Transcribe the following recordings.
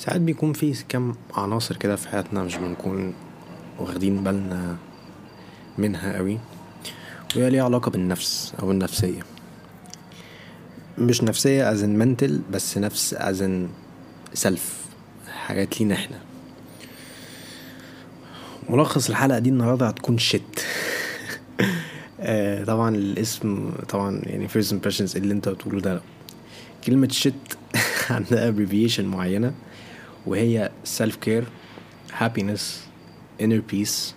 ساعات بيكون في كم عناصر كده في حياتنا مش بنكون واخدين بالنا منها قوي وهي ليها علاقة بالنفس أو النفسية. مش نفسية in mental بس نفس in self حاجات لينا إحنا. ملخص الحلقة دي النهاردة هتكون شت طبعا الاسم طبعا يعني first impressions اللي انت بتقوله ده. كلمة shit عندها abbreviation معينة. وهي self care happiness inner peace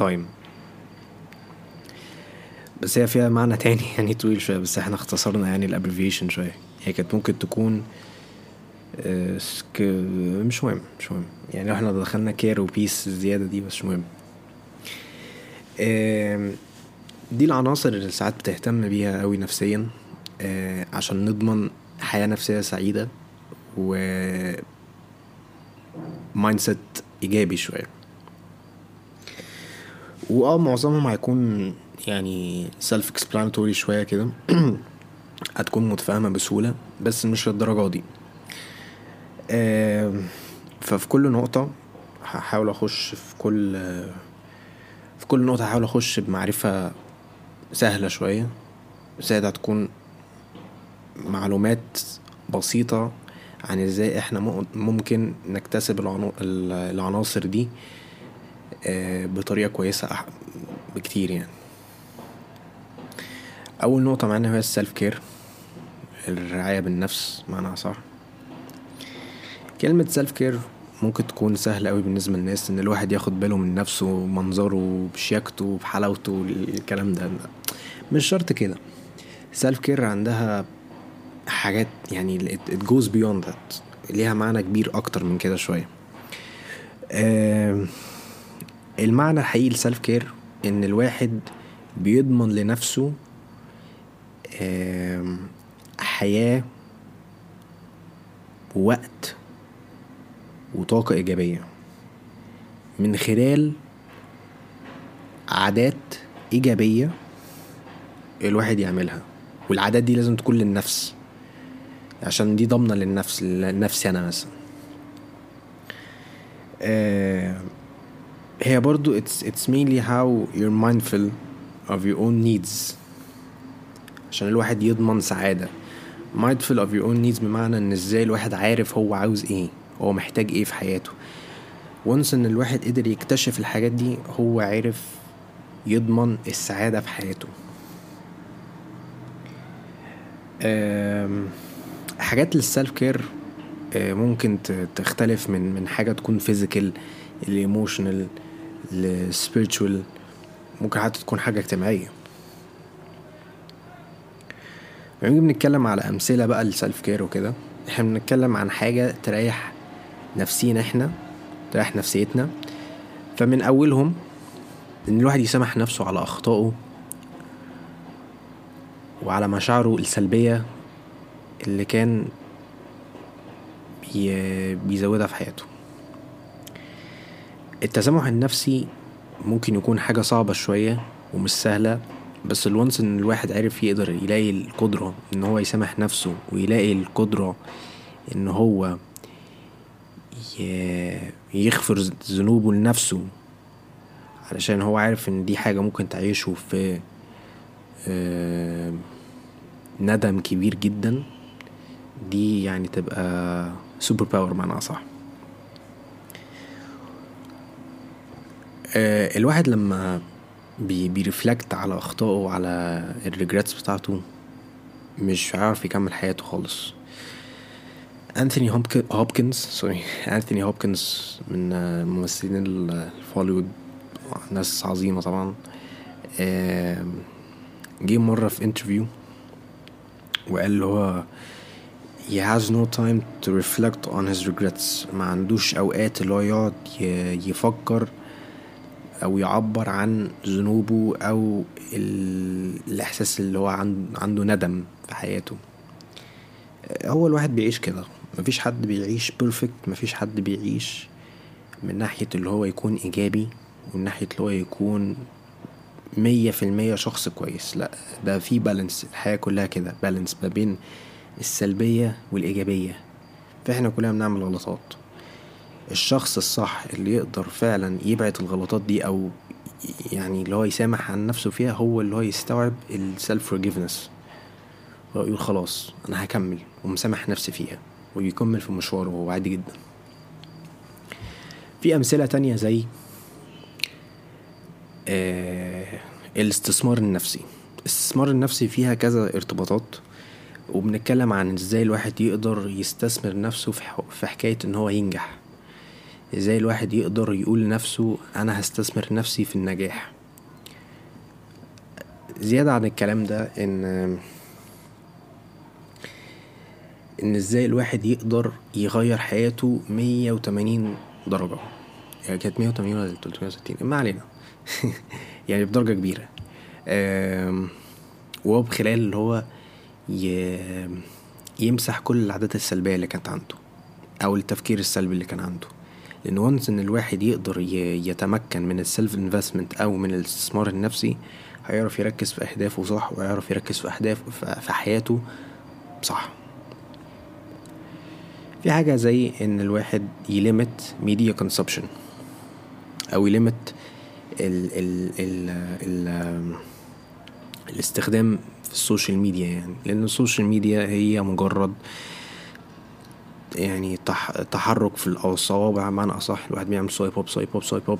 time. بس هي فيها معنى تاني يعني طويل شوية بس إحنا اختصرنا يعني ال abbreviation شوية. هي كانت ممكن تكون آه،. مش مهم مش مهم. يعني إحنا دخلنا care و peace الزيادة دي بس مش مهم. دي العناصر اللي ساعات بتهتم بيها قوي نفسيا آه، عشان نضمن حياة نفسية سعيدة و mindset إيجابي شوية. وآه معظمهم هيكون يعني self explanatory شوية كده. هتكون متفاهمة بسهولة بس مش للدرجة دي. آم، ففي كل نقطة هحاول أخش في كل في كل نقطة هحاول أخش بمعرفة سهلة شوية. زائد هتكون معلومات بسيطة عن إزاي إحنا مم- ممكن نكتسب العناصر دي آه، بطريقة كويسة بكتير يعني. أول نقطة معانا هي ال self care الرعاية بالنفس معناها صح كلمة self care ممكن تكون سهلة أوي بالنسبة للناس إن الواحد ياخد باله من نفسه منظره بشياكته بحلاوته الكلام ده. مش شرط كده. self-care عندها حاجات يعني it goes beyond that. ليها معنى كبير أكتر من كده شوية. آم، المعنى الحقيقي لل self-care إن الواحد بيضمن لنفسه آم، حياة ووقت وطاقة إيجابية. من خلال عادات إيجابية الواحد يعملها. والعادات دي لازم تكون للنفس. عشان دي ضامنة للنفس لنفسي أنا مثلا. آه، هي برضو it's, it's mainly how you're mindful of your own needs. عشان الواحد يضمن سعادة. mindful of your own needs بمعنى إن إزاي الواحد عارف هو عاوز إيه هو محتاج إيه في حياته. once إن الواحد قدر يكتشف الحاجات دي هو عارف يضمن السعادة في حياته. آم، حاجات لل self-care ممكن ت- تختلف من من حاجة تكون physical ال emotional ال spiritual ممكن حتى تكون حاجة اجتماعية. لما نيجي بنتكلم على أمثلة بقى للسيلف كير وكده إحنا بنتكلم عن حاجة تريح نفسينا إحنا تريح نفسيتنا. فمن أولهم إن الواحد يسامح نفسه على أخطائه وعلى مشاعره السلبية. اللي كان بي بيزودها في حياته. التسامح النفسي ممكن يكون حاجة صعبة شوية ومش سهلة بس الونس إن الواحد عرف يقدر يلاقي القدرة إن هو يسامح نفسه ويلاقي القدرة إن هو يغفر ذنوبه لنفسه علشان هو عارف إن دي حاجة ممكن تعيشه في آه، ندم كبير جدا. دي يعني تبقى super power معناها صح آه، الواحد لما بي بي reflect على أخطائه وعلى ال regrets بتاعته مش هيعرف يكمل حياته خالص. انثوني هوبك- هوبكنز sorry انثوني هوبكنز من آه، الممثلين ال- في هوليوود ناس عظيمة طبعا. جه مرة في interview وقال اللي هو he has no time to reflect on his regrets. ما عندوش أوقات اللي هو يقعد يفكر أو يعبر عن ذنوبه أو ال... الإحساس اللي هو عن... عنده ندم في حياته. هو الواحد بيعيش كده. مفيش حد بيعيش بيرفكت مفيش حد بيعيش من ناحية اللي هو يكون إيجابي ومن ناحية اللي هو يكون مية في المية شخص كويس. لا ده في بالانس الحياة كلها كده. بالانس ما بين السلبية والإيجابية. فإحنا كلنا بنعمل غلطات. الشخص الصح اللي يقدر فعلا يبعد الغلطات دي أو يعني اللي هو يسامح عن نفسه فيها هو اللي هو يستوعب السلف forgiveness هو يقول خلاص أنا هكمل ومسامح نفسي فيها ويكمل في مشواره وهو عادي جدا. في أمثلة تانية زي آه الاستثمار النفسي. الاستثمار النفسي فيها كذا ارتباطات. وبنتكلم عن إزاي الواحد يقدر يستثمر نفسه في حكاية إن هو ينجح. إزاي الواحد يقدر يقول لنفسه أنا هستثمر نفسي في النجاح. زيادة عن الكلام ده إن إن إزاي الواحد يقدر يغير حياته مية وتمانين درجة. يعني كانت مية وتمانين ولا تلتمية وستين؟ ما علينا. يعني بدرجة كبيرة. وهو بخلال اللي هو يمسح كل العادات السلبية اللي كانت عنده أو التفكير السلبي اللي كان عنده. لأن once إن الواحد يقدر يتمكن من ال self investment أو من الاستثمار النفسي هيعرف يركز في أهدافه صح ويعرف يركز في أهداف في حياته صح. في حاجة زي إن الواحد ي limit media consumption أو ي limit ال ال ال ال الاستخدام في ال social media يعني. لأن ال social media هي مجرد يعني تح تحرك في الصوابع معنى أصح الواحد بيعمل swipe up swipe up swipe up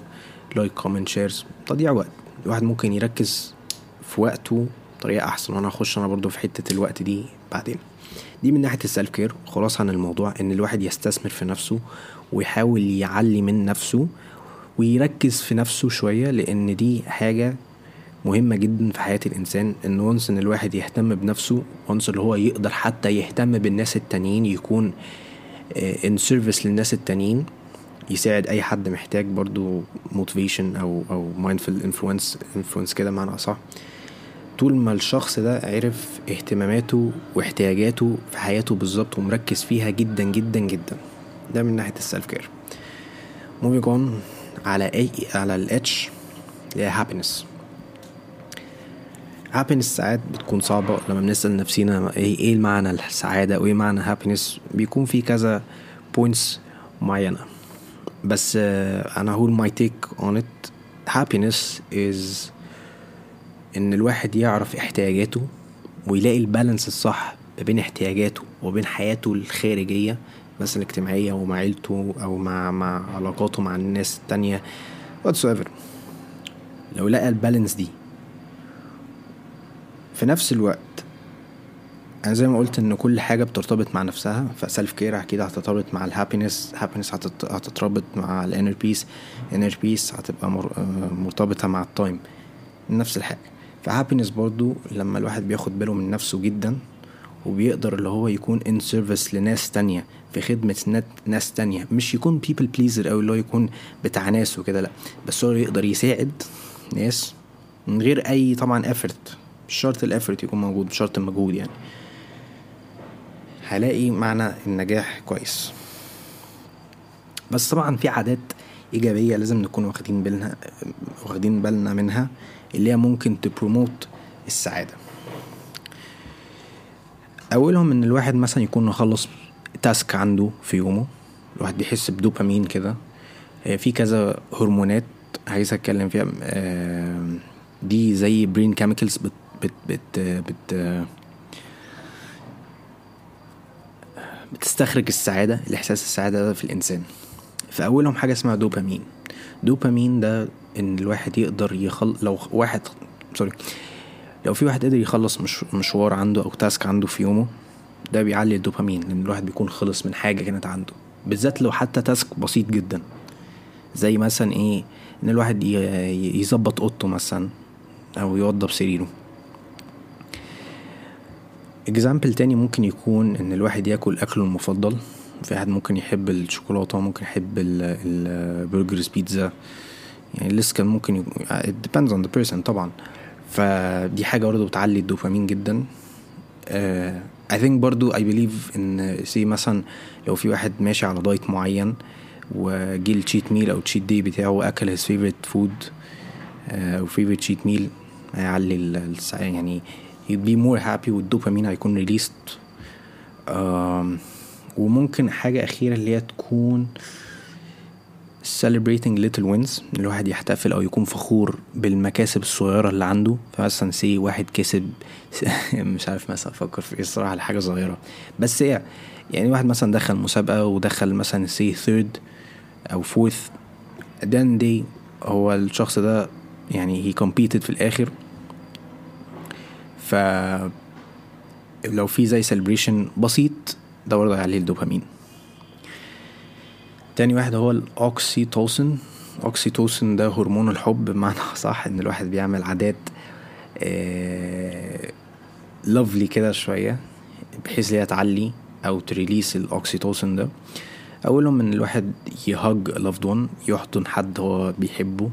like comment shares تضييع وقت. الواحد ممكن يركز في وقته بطريقة أحسن. وأنا هخش أنا برضو في حتة الوقت دي بعدين. دي من ناحية ال self-care خلاص عن الموضوع إن الواحد يستثمر في نفسه ويحاول يعلي من نفسه ويركز في نفسه شوية لأن دي حاجة مهمة جدا في حياة الإنسان إن once إن الواحد يهتم بنفسه once اللي هو يقدر حتى يهتم بالناس التانيين يكون in service للناس التانيين يساعد أي حد محتاج برضو motivation أو أو mindful influence influence كده معنى أصح. طول ما الشخص ده عرف اهتماماته واحتياجاته في حياته بالظبط ومركز فيها جدا جدا جدا. ده من ناحية ال self-care moving on على أي على ال H اللي happiness happiness ساعات بتكون صعبة لما بنسأل نفسينا إيه إيه معنى السعادة وإيه معنى happiness بيكون في كذا points معينة. بس أنا هقول my take on it happiness is إن الواحد يعرف احتياجاته ويلاقي ال balance الصح ما بين احتياجاته وبين حياته الخارجية مثلا الاجتماعية ومع عيلته أو مع مع علاقاته مع الناس التانية whatsoever. لو لقى ال balance دي في نفس الوقت أنا زي ما قلت إن كل حاجة بترتبط مع نفسها ف self-care أكيد هترتبط مع ال happiness happiness هتتربط مع ال inner peace inner peace هتبقى مرتبطة مع ال time نفس الحاجة. ف happiness برضو لما الواحد بياخد باله من نفسه جدا وبيقدر اللي هو يكون in service لناس تانية في خدمة ناس تانية مش يكون people pleaser أو اللي هو يكون بتاع ناس وكده لأ بس هو يقدر يساعد ناس من غير أي طبعا افرت مش شرط الافرت يكون موجود مش شرط المجهود يعني. هلاقي معنى النجاح كويس. بس طبعا في عادات إيجابية لازم نكون واخدين بالنا واخدين بالنا منها اللي هي ممكن تبروموت السعادة. أولهم إن الواحد مثلا يكون مخلص تاسك عنده في يومه. الواحد بيحس بدوبامين كده. في كذا هرمونات عايز أتكلم فيها. دي زي brain chemicals بت بت بت, بت بتستخرج السعادة الإحساس السعادة ده في الإنسان. فأولهم حاجة اسمها dopamine. dopamine ده إن الواحد يقدر يخل لو واحد sorry لو في واحد قدر يخلص مش مشوار عنده أو task عنده في يومه ده بيعلي الدوبامين لأن الواحد بيكون خلص من حاجة كانت عنده. بالذات لو حتى task بسيط جدا. زي مثلا إيه إن الواحد يظبط أوضته مثلا أو يوضب سريره. example تاني ممكن يكون إن الواحد ياكل أكله المفضل. في واحد ممكن يحب الشوكولاتة ممكن يحب ال burgers بيتزا يعني لسه كان ممكن يكون it depends on the person طبعا. فدي حاجة برضه بتعلي الدوبامين جدا. I think برضو I believe إن say مثلا لو في واحد ماشي على diet معين وجي ال cheat meal أو ال cheat day بتاعه وأكل his favorite food أو favorite cheat meal هيعلي يعني you'd be more happy والدوبامين هيكون um, وممكن حاجة أخيرة اللي هي تكون celebrating little wins الواحد يحتفل أو يكون فخور بالمكاسب الصغيرة اللي عنده. فمثلا say واحد كسب مش عارف مثلا أفكر في إيه الصراحة لحاجة صغيرة. بس هي يعني واحد مثلا دخل مسابقة ودخل مثلا say third أو fourth at the end of the day هو الشخص ده يعني he competed في الآخر. ف لو في زي celebration بسيط ده برضه عليه الدوبامين. تاني واحد هو الاوكسيتوسن اوكسيتوسن ده هرمون الحب بمعنى صح إن الواحد بيعمل عادات lovely كده شوية بحيث ليها تعلي أو ت release الاوكسيتوسن ده. أولهم إن الواحد ي hug loved one يحضن حد هو بيحبه.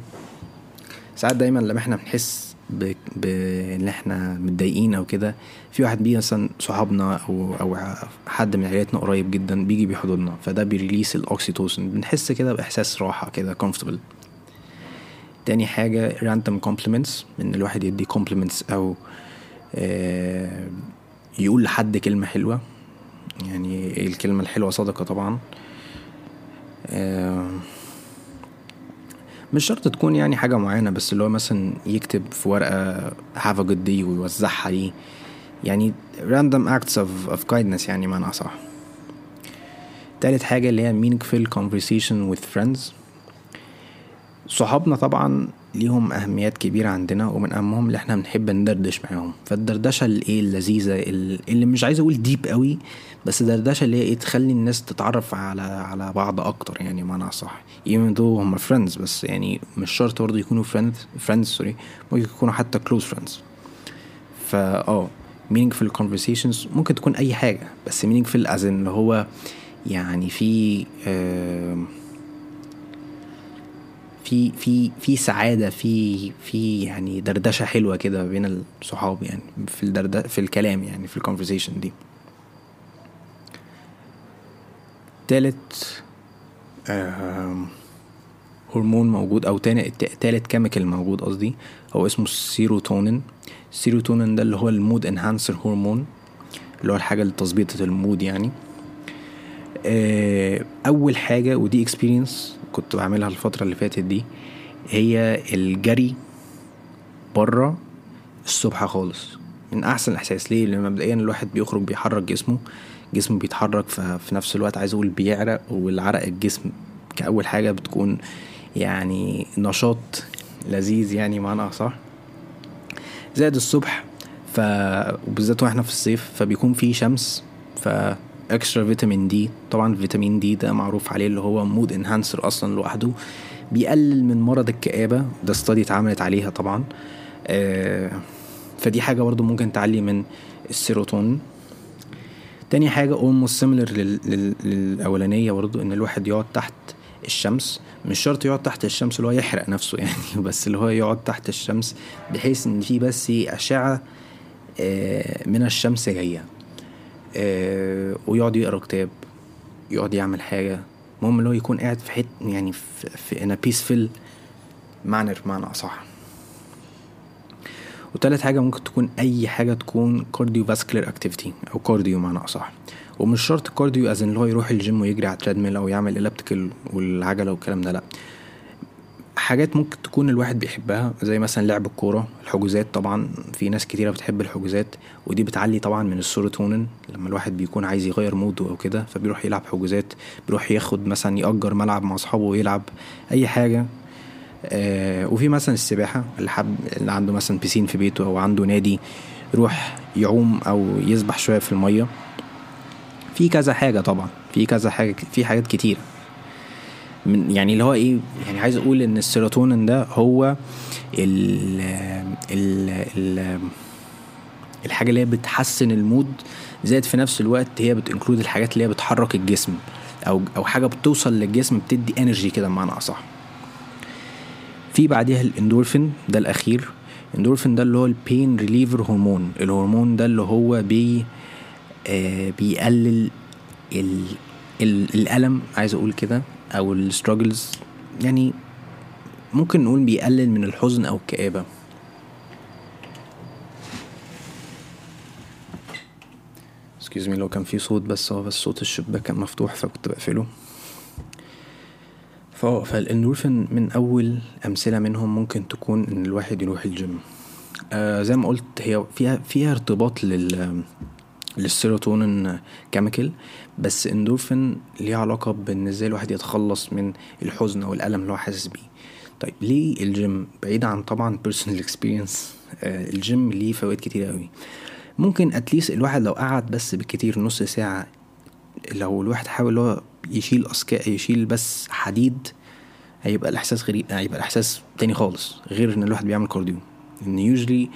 ساعات دايما لما إحنا بنحس بان إحنا متضايقين أو كده في واحد بيجي مثلا صحابنا أو أو حد من عيلتنا قريب جدا بيجي بيحضننا فده بي release الاوكسيتوسن بنحس كده بإحساس راحة كده comfortable تاني حاجة random compliments إن الواحد يدي compliments أو آه يقول لحد كلمة حلوة. يعني الكلمة الحلوة صدقة طبعا. آه مش شرط تكون يعني حاجة معينة بس اللي هو مثلا يكتب في ورقة have a good day ويوزعها ليه. يعني random acts of, of kindness يعني معنى أصح. تالت حاجة اللي هي meaningful conversation with friends. صحابنا طبعا ليهم أهميات كبيرة عندنا ومن أهمهم اللي إحنا بنحب ندردش معاهم. فالدردشة الايه اللذيذة اللي مش عايز أقول deep قوي بس دردشة اللي هي إيه تخلي الناس تتعرف على على بعض أكتر يعني معنى صح even though هم friends بس يعني مش شرط برضه يكونوا friends friends sorry ممكن يكونوا حتى close friends. فا آه meaningful conversations ممكن تكون أي حاجة بس meaningful as اللي هو يعني في آه في في في سعادة في في يعني دردشة حلوة كده بين الصحاب يعني في الدرد في الكلام يعني في ال conversation دي. تالت هرمون موجود أو تاني تالت chemical موجود قصدي هو اسمه السيروتونين السيروتونين ده اللي هو ال mood enhancer هرمون اللي هو الحاجة لتظبيط ال mood يعني. أول حاجة ودي اكسبيرينس كنت بعملها الفترة اللي فاتت دي هي الجري بره الصبح خالص. من أحسن الإحساس. ليه؟ لأن مبدئيا الواحد بيخرج بيحرك جسمه جسمه بيتحرك ففي نفس الوقت عايز أقول بيعرق والعرق الجسم كأول حاجة بتكون يعني نشاط لذيذ يعني معنى صح زائد الصبح ف وبالذات وإحنا في الصيف فبيكون في شمس ف extra فيتامين دي طبعا فيتامين دي ده معروف عليه اللي هو mood enhancer أصلا لوحده. بيقلل من مرض الكآبة. ده study اتعملت عليها طبعا. آه فدي حاجة برضو ممكن تعلي من السيروتونين تاني حاجة almost similar لل... لل... للأولانية برضو إن الواحد يقعد تحت الشمس. مش شرط يقعد تحت الشمس اللي هو يحرق نفسه يعني بس اللي هو يقعد تحت الشمس بحيث إن في بس أشعة آه من الشمس جاية. ويقعد يقرا كتاب يقعد يعمل حاجة. المهم اللي هو يكون قاعد في حت يعني في, في a peaceful manner بمعنى أصح. وتالت حاجة ممكن تكون أي حاجة تكون cardiovascular activity أو cardio معنى أصح. ومش شرط cardio as اللي هو يروح الجيم ويجري على ال treadmill أو يعمل elliptical والعجلة والكلام ده لأ. حاجات ممكن تكون الواحد بيحبها زي مثلا لعب الكورة الحجوزات طبعا في ناس كتيرة بتحب الحجوزات ودي بتعلي طبعا من السيروتونين لما الواحد بيكون عايز يغير موده أو كده فبيروح يلعب حجوزات بيروح ياخد مثلا يأجر ملعب مع أصحابه ويلعب أي حاجة. آه وفي مثلا السباحة اللي حب اللي عنده مثلا بيسين في بيته أو عنده نادي يروح يعوم أو يسبح شوية في المية. في كذا حاجة طبعا في كذا حاجة في حاجات كتيرة. من يعني اللي هو إيه يعني عايز أقول إن السيروتونين ده هو ال ال ال الحاجة اللي هي بتحسن ال mood زائد في نفس الوقت هي بت include الحاجات اللي هي بتحرك الجسم أو أو حاجة بتوصل للجسم بتدي energy كده بمعنى أصح. في بعديها الإندورفين ده الأخير. الإندورفين ده اللي هو ال pain reliever هرمون الهرمون ده اللي هو بي آه بيقلل ال الألم عايز أقول كده. أو ال struggles يعني ممكن نقول بيقلل من الحزن أو الكآبة. excuse me لو كان في صوت بس هو بس صوت الشباك كان مفتوح فكنت بقفله. فهو فالاندورفين من أول أمثلة منهم ممكن تكون إن الواحد يروح الجيم آه زي ما قلت هي فيها فيها ارتباط لل للسيروتونين chemical بس اندورفين ليه علاقة بإن إزاي الواحد يتخلص من الحزن أو الألم اللي هو حاسس بيه. طيب ليه الجيم؟ بعيد عن طبعا personal experience آه الجيم ليه فوائد كتير قوي ممكن at least الواحد لو قعد بس بالكتير نص ساعة لو الواحد حاول هو يشيل أسكاء يشيل بس حديد هيبقى الإحساس غريب هيبقى الإحساس تاني خالص غير إن الواحد بيعمل cardio إن ي jog لي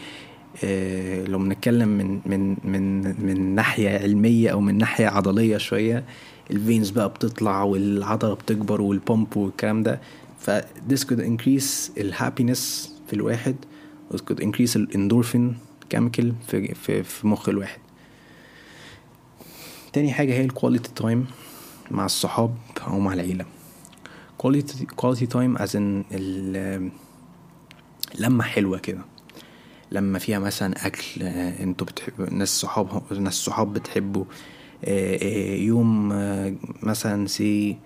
لو بنتكلم من من من من ناحية علمية أو من ناحية عضلية شوية ال veins بقى بتطلع والعضلة بتكبر وال pump والكلام ده. ف this could increase ال happiness في الواحد و it could increase الاندورفين chemical في في في مخ الواحد. تاني حاجة هي ال quality time مع الصحاب أو مع العيلة. quality quality time as in لمة حلوة كده. لما فيها مثلا أكل أنتوا بتحبوا ناس صحاب ناس صحاب بتحبوا يوم مثلا say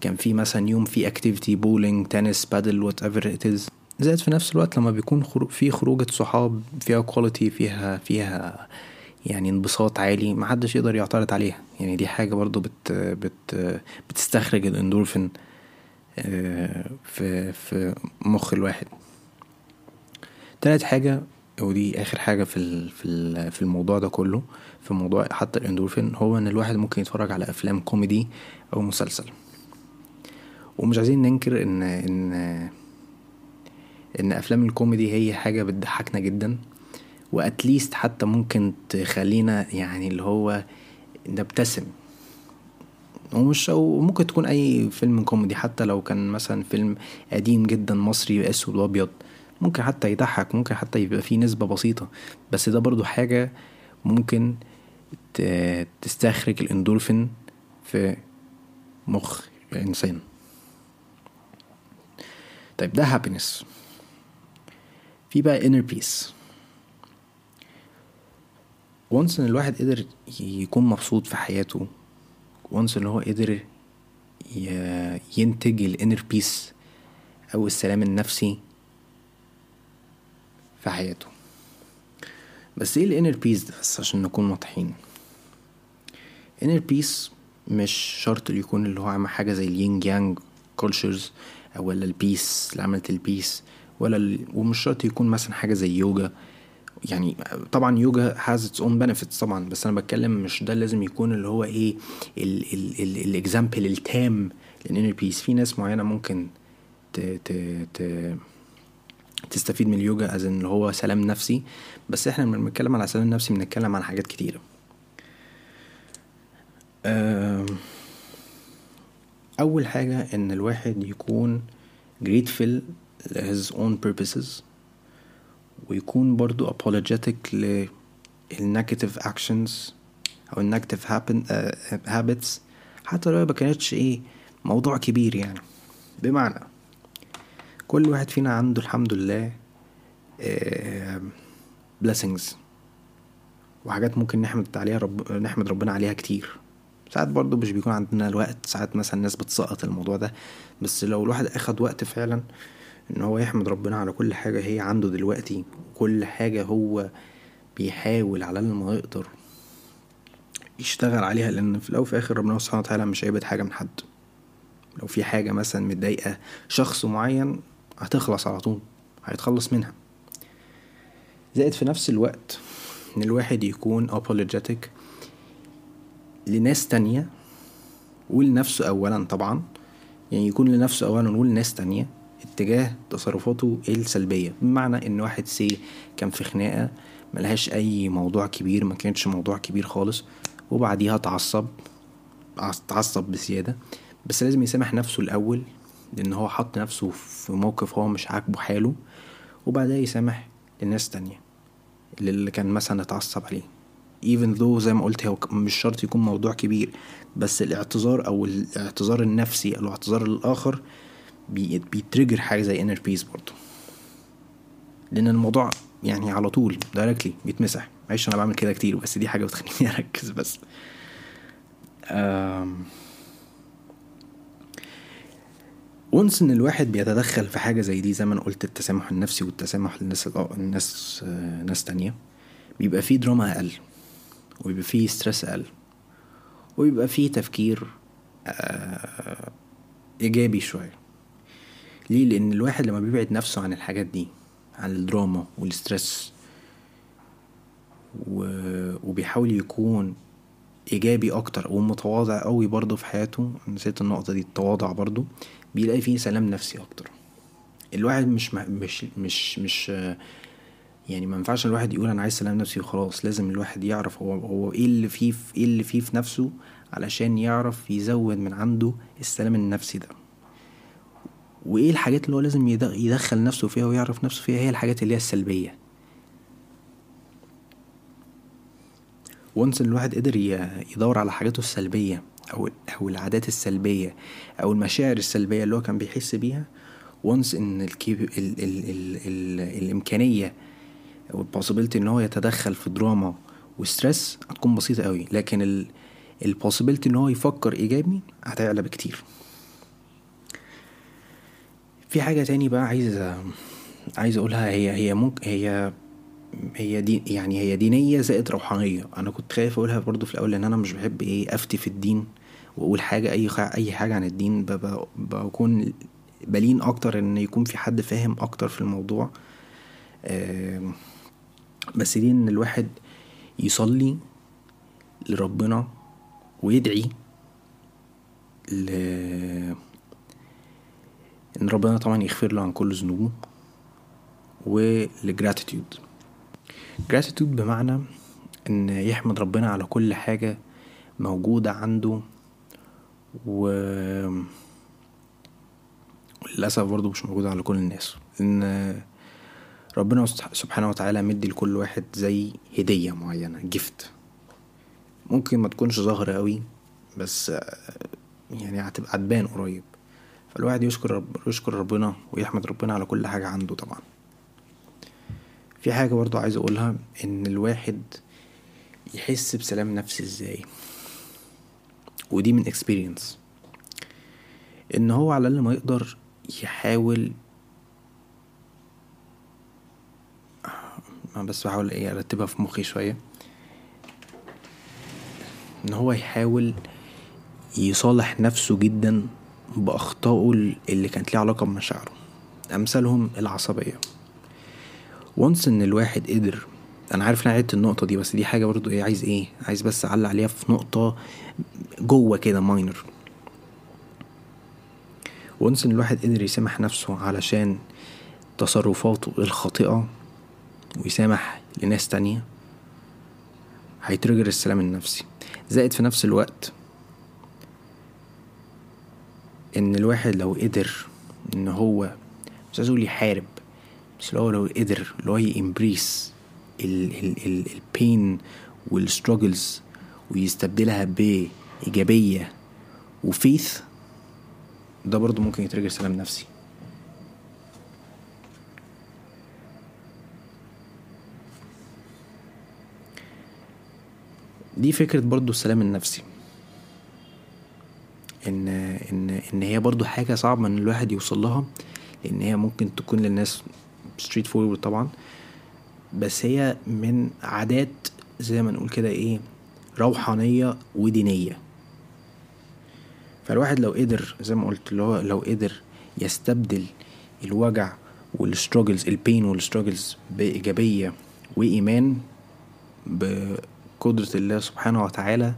كان في مثلا يوم في activity bowling تنس بادل whatever it is زائد في نفس الوقت لما بيكون خرو في خروجة صحاب فيها quality فيها فيها يعني انبساط عالي محدش يقدر يعترض عليها. يعني دي حاجة برضو بت بت بتستخرج الاندورفين في في مخ الواحد. تالت حاجة ودي آخر حاجة في في في الموضوع ده كله في موضوع حتى الإندورفين هو إن الواحد ممكن يتفرج على أفلام كوميدي أو مسلسل. ومش عايزين ننكر إن إن إن أفلام الكوميدي هي حاجة بتضحكنا جدا واتليست حتى ممكن تخلينا يعني اللي هو نبتسم. ومش أو ممكن تكون أي فيلم كوميدي حتى لو كان مثلا فيلم قديم جدا مصري أسود وأبيض. ممكن حتى يضحك ممكن حتى يبقى فيه نسبة بسيطة بس ده برضو حاجة ممكن تستخرج الإندورفين في مخ الإنسان. طيب ده happiness في بقى inner peace. و once إن الواحد قدر يكون مبسوط في حياته و once إن هو قدر ينتج ال inner peace أو السلام النفسي في حياته. بس إيه ال inner peace ده؟ بس عشان نكون واضحين. inner peace مش شرط يكون اللي هو عامل حاجة زي ال yin yang cultures أو ولا ال peace اللي عملت ال peace ولا ال... ومش شرط يكون مثلا حاجة زي يوجا يعني طبعا يوجا has its own benefits طبعا بس أنا بتكلم مش ده لازم يكون اللي هو إيه ال example التام لل inner peace في ناس معينة ممكن ت ت ت تستفيد من اليوجا as اللي هو سلام نفسي بس إحنا لما بنتكلم على سلام نفسي بنتكلم على حاجات كتيرة. أول حاجة إن الواحد يكون grateful his own purposes ويكون برضو apologetic لل negative actions أو ال negative habits حتى لو ما كانتش إيه موضوع كبير يعني. بمعنى كل واحد فينا عنده الحمد لله blessings وحاجات ممكن نحمد عليها رب... نحمد ربنا عليها كتير. ساعات برضو مش بيكون عندنا الوقت ساعات مثلا الناس بتسقط الموضوع ده بس لو الواحد أخد وقت فعلا إن هو يحمد ربنا على كل حاجة هي عنده دلوقتي كل حاجة هو بيحاول على ما يقدر يشتغل عليها لأن في الأول وفي الآخر ربنا سبحانه وتعالى مش هيبعد حاجة من حد. لو في حاجة مثلا متضايقة شخص معين هتخلص على طول هيتخلص منها. زائد في نفس الوقت إن الواحد يكون apologetic لناس تانية ولنفسه اولا طبعا يعني يكون لنفسه اولا ولناس تانية اتجاه تصرفاته السلبية. بمعنى إن واحد سي كان في خناقة ملهاش أي موضوع كبير ما كانتش موضوع كبير خالص وبعديها اتعصب اتعصب بزيادة. بس لازم يسامح نفسه الأول لأن هو حط نفسه في موقف هو مش عاجبه حاله وبعدها يسامح لناس تانية اللي كان مثلا اتعصب عليه. Even though زي ما قلت هو مش شرط يكون موضوع كبير بس الاعتذار أو الاعتذار النفسي أو الاعتذار الآخر بي trigger حاجة زي inner peace برضه. لأن الموضوع يعني على طول directly بيتمسح. معلش أنا بعمل كده كتير بس دي حاجة بتخليني أركز بس. و once إن الواحد بيتدخل في حاجة زي دي زي ما أنا قلت التسامح النفسي والتسامح للناس الناس آه، ناس تانية بيبقى فيه دراما أقل ويبقى فيه stress أقل ويبقى فيه تفكير آه، إيجابي شوية. ليه؟ لأن الواحد لما بيبعد نفسه عن الحاجات دي عن الدراما وال stress و... وبيحاول يكون إيجابي أكتر ومتواضع قوي برضه في حياته. نسيت النقطة دي التواضع برضه. بيلاقي فيه سلام نفسي أكتر. الواحد مش مش مش مش يعني ما ينفعش الواحد يقول أنا عايز سلام نفسي وخلاص. لازم الواحد يعرف هو هو إيه اللي فيه في إيه اللي فيه في نفسه علشان يعرف يزود من عنده السلام النفسي ده. وإيه الحاجات اللي هو لازم يدخل نفسه فيها ويعرف نفسه فيها؟ هي الحاجات اللي هي السلبية. وانس إن الواحد قدر يدور على حاجاته السلبية أو أو العادات السلبية أو المشاعر السلبية اللي هو كان بيحس بيها و once إن ال cap ال ال ال ال الإمكانية أو ال possibility إن هو يتدخل في دراما و stress هتكون بسيطة قوي لكن ال possibility إن هو يفكر إيجابي هتعلى بكتير. في حاجة تاني بقى عايز عايز أقولها هي هي ممكن هي هي دي يعني هي دينية زائد روحانية. أنا كنت خايف أقولها برضو في الأول لأن أنا مش بحب إيه أفتي في الدين وأقول حاجة أي أي حاجة عن الدين. بكون بلين أكتر إن يكون في حد فاهم أكتر في الموضوع. بس دي إن الواحد يصلي لربنا ويدعي ل إن ربنا طبعا يغفر له عن كل ذنوبه ول gratitude gratitude بمعنى إن يحمد ربنا على كل حاجة موجودة عنده و للأسف برضه مش موجودة على كل الناس. إن ربنا سبحانه وتعالى مدي لكل واحد زي هدية معينة gift ممكن ما تكونش ظاهرة قوي بس يعني هتبقى تبان قريب. فالواحد يشكر رب يشكر ربنا ويحمد ربنا على كل حاجة عنده طبعا. في حاجة برضو عايز أقولها إن الواحد يحس بسلام نفسي إزاي؟ ودي من اكسبيرينس إن هو على الأقل ما يقدر يحاول أنا بس بحاول إيه أرتبها في مخي شوية. إن هو يحاول يصالح نفسه جدا بأخطائه اللي كانت ليها علاقة بمشاعره. أمثالهم العصبية. وانس إن الواحد قدر أنا عارف إن عدت النقطة دي بس دي حاجة برضو إيه عايز إيه عايز بس أعلق عليها في نقطة جوه كده ماينر وانس إن الواحد قدر يسامح نفسه علشان تصرفاته الخاطئة ويسامح لناس تانية هيترجر السلام النفسي. زائد في نفس الوقت إن الواحد لو قدر إن هو مش عايز أقول يحارب بس لو لو قدر اللي هو يمبريس البين والستراجلز ويستبدلها بإيجابية وفيث ده برضو ممكن يترجر سلام نفسي. دي فكرة برضو السلام النفسي. إن إن إن هي برضو حاجة صعبة إن الواحد يوصل لها لأن هي ممكن تكون للناس straightforward طبعا. بس هي من عادات زي ما نقول كده إيه روحانية ودينية. فالواحد لو قدر زي ما قلت اللي هو لو قدر يستبدل الوجع وال struggles ال pain وال struggles بإيجابية وإيمان بقدرة الله سبحانه وتعالى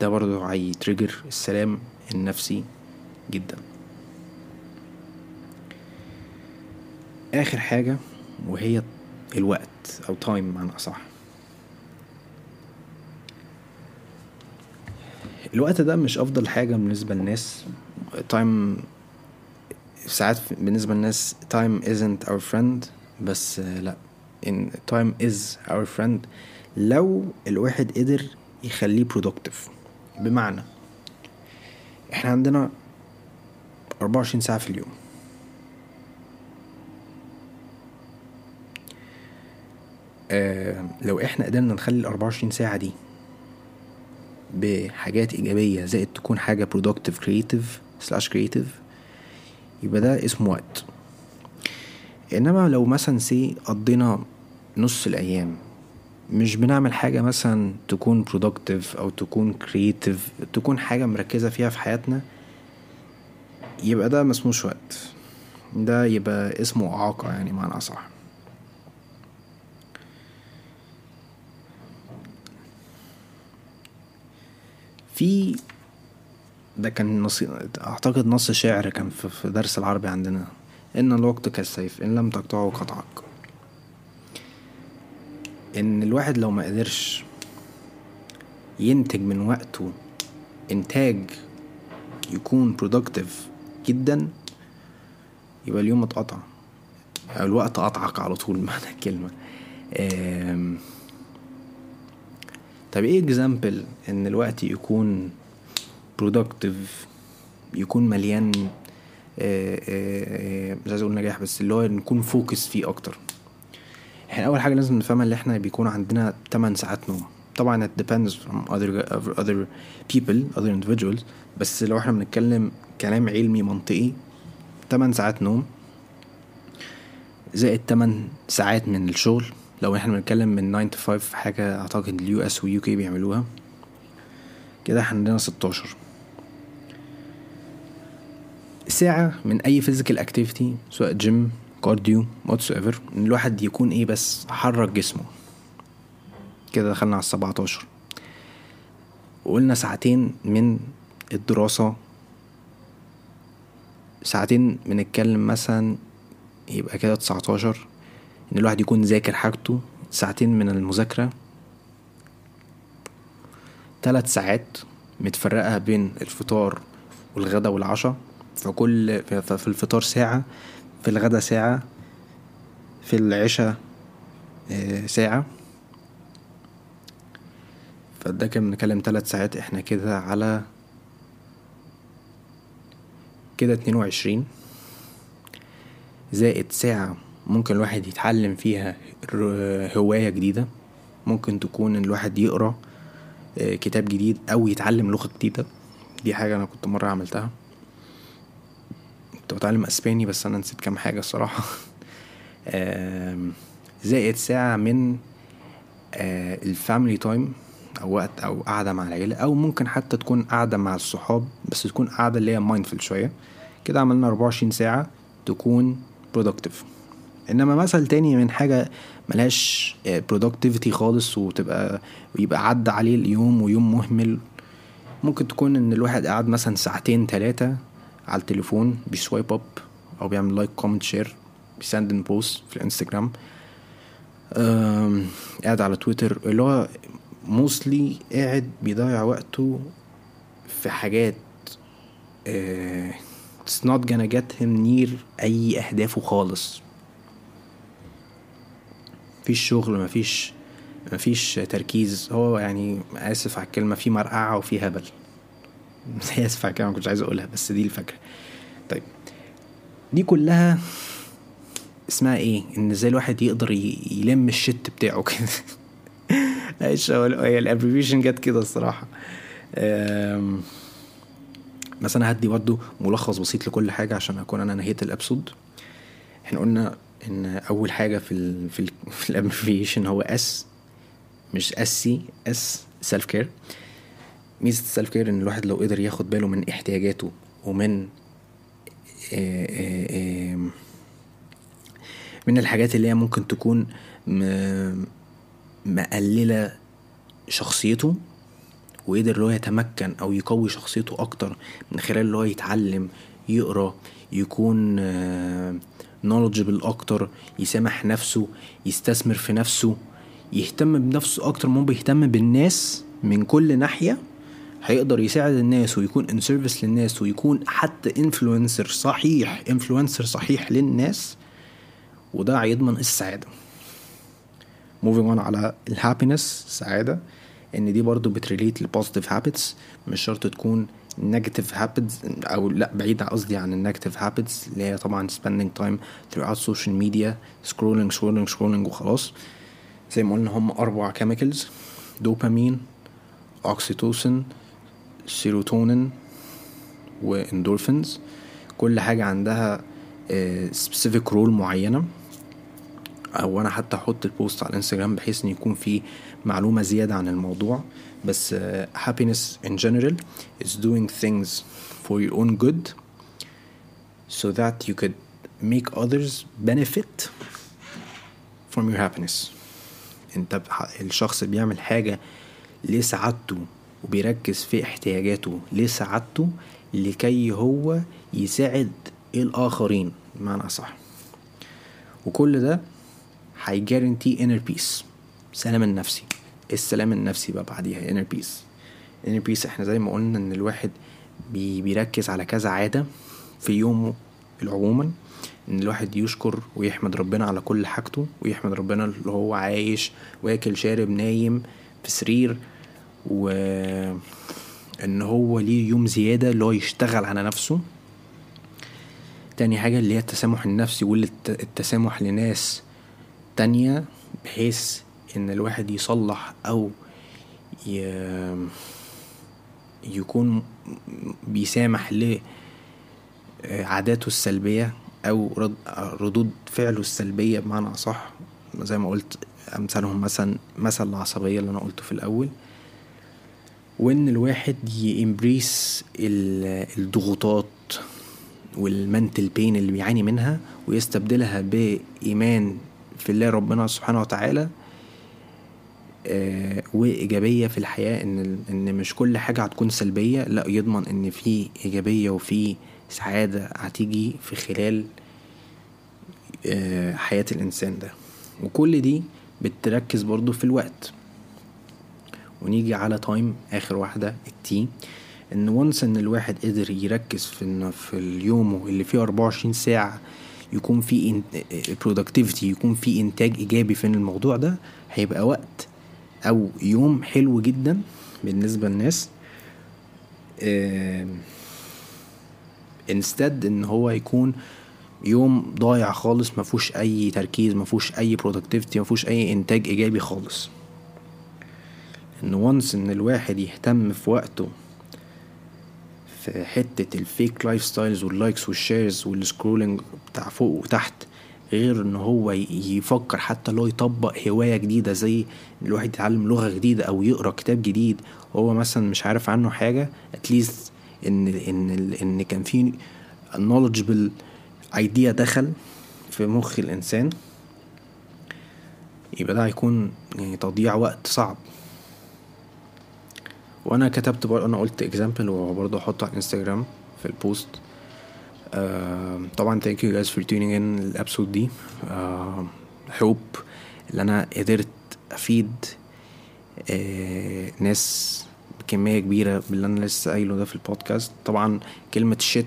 ده برضو هي trigger السلام النفسي جدا. آخر حاجة وهي الوقت أو time بمعنى أصح. الوقت ده مش أفضل حاجة بالنسبة للناس. time ساعات بالنسبة للناس time isn't our friend بس لأ in time is our friend. لو الواحد قدر يخليه productive بمعنى إحنا عندنا 24 ساعة في اليوم. آه لو إحنا قدرنا نخلي ال 24 ساعة دي بحاجات إيجابية زائد تكون حاجة productive creative slash creative يبقى ده اسمه وقت. إنما لو مثلا سي قضينا نص الأيام مش بنعمل حاجة مثلا تكون productive أو تكون creative تكون حاجة مركزة فيها في حياتنا يبقى ده مسموش وقت. ده يبقى اسمه إعاقة يعني معنى أصح. في ده كان نص أعتقد نص شعر كان في درس العربي عندنا. إن الوقت كالسيف إن لم تقطعه قطعك. إن الواحد لو ما قدرش ينتج من وقته إنتاج يكون productive جدا يبقى اليوم اتقطع. الوقت قطعك على طول معنى الكلمة. طب إيه example إن الوقت يكون productive يكون مليان مش عايز أقول نجاح بس اللي هو نكون focus فيه أكتر. إحنا أول حاجة لازم نفهمها إن إحنا بيكون عندنا 8 ساعات نوم. طبعا it depends from other other people other individuals بس لو إحنا بنتكلم كلام علمي منطقي 8 ساعات نوم زائد 8 ساعات من الشغل. لو إحنا بنتكلم من 9 to 5 حاجة أعتقد ال US و UK بيعملوها. كده إحنا عندنا 16 ساعة من أي physical activity سواء gym cardio whatsoever إن الواحد يكون إيه بس حرك جسمه. كده دخلنا على السبعتاشر. وقلنا ساعتين من الدراسة. ساعتين بنتكلم مثلا يبقى كده تسعتاشر. إن الواحد يكون ذاكر حاجته ساعتين من المذاكرة. تلات ساعات متفرقة بين الفطار والغدا والعشاء. فكل في الفطار ساعة في الغدا ساعة في العشاء ساعة. فده كان بنتكلم تلات ساعات إحنا كده على كده اتنين وعشرين. زائد ساعة ممكن الواحد يتعلم فيها هواية جديدة. ممكن تكون الواحد يقرأ كتاب جديد أو يتعلم لغة جديدة. دي حاجة أنا كنت مرة عملتها. كنت بتعلم أسباني بس أنا نسيت كام حاجة الصراحة. زائد ساعة من ال family time أو وقت أو قعدة مع العيلة أو ممكن حتى تكون قعدة مع الصحاب بس تكون قعدة اللي هي mindful شوية. كده عملنا 24 ساعة تكون productive. إنما مثل تاني من حاجة ملهاش productivity خالص وتبقى ويبقى عدى عليه اليوم ويوم مهمل. ممكن تكون إن الواحد قاعد مثلا ساعتين تلاتة على التليفون بي swipe up أو بيعمل like comment share بي send إن post في الإنستجرام. قاعد على تويتر اللي هو mostly قاعد بيضيع وقته في حاجات uh, it's not gonna get him near أي أهدافه خالص. مفيش شغل مفيش مفيش تركيز. هو يعني آسف على الكلمة في مرقعة وفي هبل. آسف على الكلمة مكنتش عايز أقولها بس دي الفكرة. طيب دي كلها اسمها إيه؟ إن إزاي الواحد يقدر يلم الشت بتاعه كده. إيش هي ال abbreviation جت كده الصراحة. بس أنا هدي برضه ملخص بسيط لكل حاجة عشان أكون أنا نهيت ال episode. إحنا قلنا إن أول حاجة في ال في ال في ال abbreviation هو S مش S C S self care ميزة ال self care إن الواحد لو قدر ياخد باله من احتياجاته ومن آآ آآ من الحاجات اللي هي ممكن تكون مقللة شخصيته وقدر اللي هو يتمكن أو يقوي شخصيته أكتر من خلال اللي هو يتعلم يقرأ يكون knowledgeable أكتر يسامح نفسه يستثمر في نفسه يهتم بنفسه أكتر ما بيهتم بالناس من كل ناحية هيقدر يساعد الناس ويكون in service للناس ويكون حتى influencer صحيح influencer صحيح للناس وده هيضمن السعادة. moving on على ال happiness السعادة إن دي برضو بت relate لل positive habits مش شرط تكون negative habits أو لا بعيد قصدي عن ال negative habits اللي هي طبعا spending time throughout social media scrolling scrolling scrolling وخلاص. زي ما قلنا هم أربع chemicals dopamine oxytocin serotonin و endorphins كل حاجة عندها specific role معينة. أو أنا حتى أحط ال post على الإنستجرام بحيث إن يكون في معلومة زيادة عن الموضوع. بس uh, happiness in general is doing things for your own good so that you could make others benefit from your happiness. أنت الشخص بيعمل حاجة لسعادته وبيركز في احتياجاته لسعادته لكي هو يساعد الآخرين؟ بمعنى أصح. وكل ده هيجارنتي inner peace. سلام النفسي. السلام النفسي بقى بعديها. Inner peace. Inner peace إحنا زي ما قلنا إن الواحد بي بيركز على كذا عادة في يومه عموما. إن الواحد يشكر ويحمد ربنا على كل حاجته ويحمد ربنا اللي هو عايش واكل شارب نايم في سرير و إن هو ليه يوم زيادة اللي هو يشتغل على نفسه. تاني حاجة اللي هي التسامح النفسي والتسامح لناس تانية بحيث إن الواحد يصلح أو ي... يكون بيسامح لعاداته السلبية أو رد... ردود فعله السلبية بمعنى أصح. زي ما قلت أمثالهم مثلا مثل العصبية اللي أنا قلته في الأول. وإن الواحد يمبريس الضغوطات والمنتل بين اللي بيعاني منها ويستبدلها بإيمان في الله ربنا سبحانه وتعالى آه وإيجابية في الحياة إن إن مش كل حاجة هتكون سلبية لأ يضمن إن في إيجابية وفي سعادة هتيجي في خلال آه حياة الإنسان ده. وكل دي بتركز برضو في الوقت. ونيجي على time آخر واحدة ال T إن once إن الواحد قدر يركز في في اليوم اللي فيه 24 ساعة يكون في productivity يكون في إنتاج إيجابي في الموضوع ده هيبقى وقت أو يوم حلو جدا بالنسبة للناس. instead إن هو يكون يوم ضايع خالص مفهوش أي تركيز مفهوش أي productivity مفهوش أي إنتاج إيجابي خالص. إن once إن الواحد يهتم في وقته في حتة ال fake lifestyles وال likes وال shares وال scrolling بتاع فوق وتحت غير إن هو يفكر حتى لو يطبق هواية جديدة زي الواحد يتعلم لغة جديدة أو يقرأ كتاب جديد هو مثلا مش عارف عنه حاجة at least إن إن إن كان في knowledgeable idea دخل في مخ الإنسان يبقى ده هيكون يعني تضييع وقت صعب. وأنا كتبت برضه أنا قلت example وبرضه احطه على الانستجرام في ال post آه طبعا thank you guys for tuning in ال episode دي. آه hope اللي أنا قدرت أفيد آه ناس بكمية كبيرة باللي أنا لسه قايله ده في البودكاست طبعا كلمة shit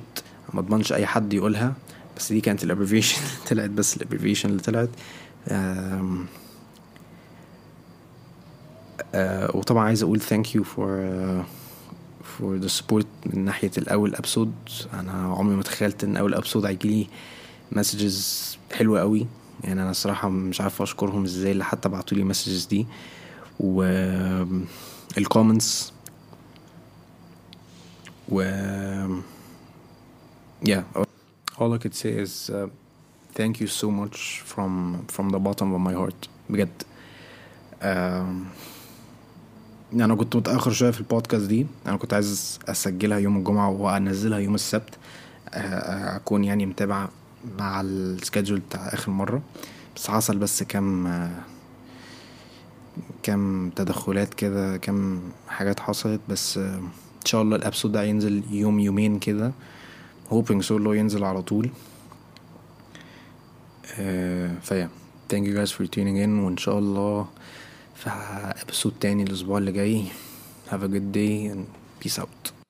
ما أضمنش أي حد يقولها بس دي كانت ال abbreviation طلعت بس ال abbreviation اللي طلعت. آه وطبعا عايز أقول you for uh, for the support من ناحية الأول episode أنا عمري ما تخيلت إن أول episode هيجيلي messages حلوة قوي. يعني أنا الصراحة مش عارف أشكرهم إزاي اللي حتى بعتولي messages دي. و ال comments و yeah. All I could say is uh, thank you so much from from the bottom of my heart. بجد. um, أنا كنت متأخر شوية في البودكاست دي. أنا كنت عايز أسجلها يوم الجمعة وأنزلها يوم السبت. أكون يعني متابع مع السكادجول بتاع آخر مرة. بس حصل بس كام كام تدخلات كده كام حاجات حصلت. بس إن شاء الله الأبسود ده هينزل يوم يومين كده. So اللي ينزل على طول. فيا. Thank you guys for tuning in. وإن شاء الله في ابسود تاني الأسبوع اللي جاي. Have a good day and peace out.